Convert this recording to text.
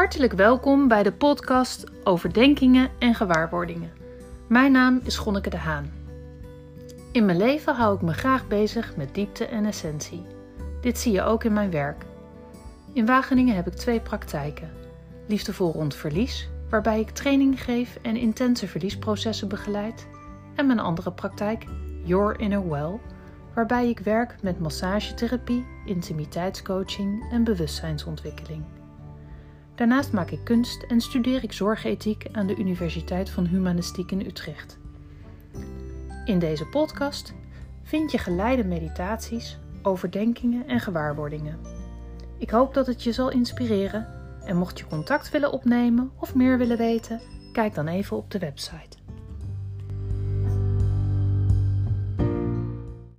Hartelijk welkom bij de podcast Overdenkingen en Gewaarwordingen. Mijn naam is Gonneke de Haan. In mijn leven hou ik me graag bezig met diepte en essentie. Dit zie je ook in mijn werk. In Wageningen heb ik twee praktijken. Liefdevol rond verlies, waarbij ik training geef en intense verliesprocessen begeleid. En mijn andere praktijk, Your Inner Well, waarbij ik werk met massagetherapie, intimiteitscoaching en bewustzijnsontwikkeling. Daarnaast maak ik kunst en studeer ik zorgethiek aan de Universiteit van Humanistiek in Utrecht. In deze podcast vind je geleide meditaties, overdenkingen en gewaarwordingen. Ik hoop dat het je zal inspireren en mocht je contact willen opnemen of meer willen weten, kijk dan even op de website.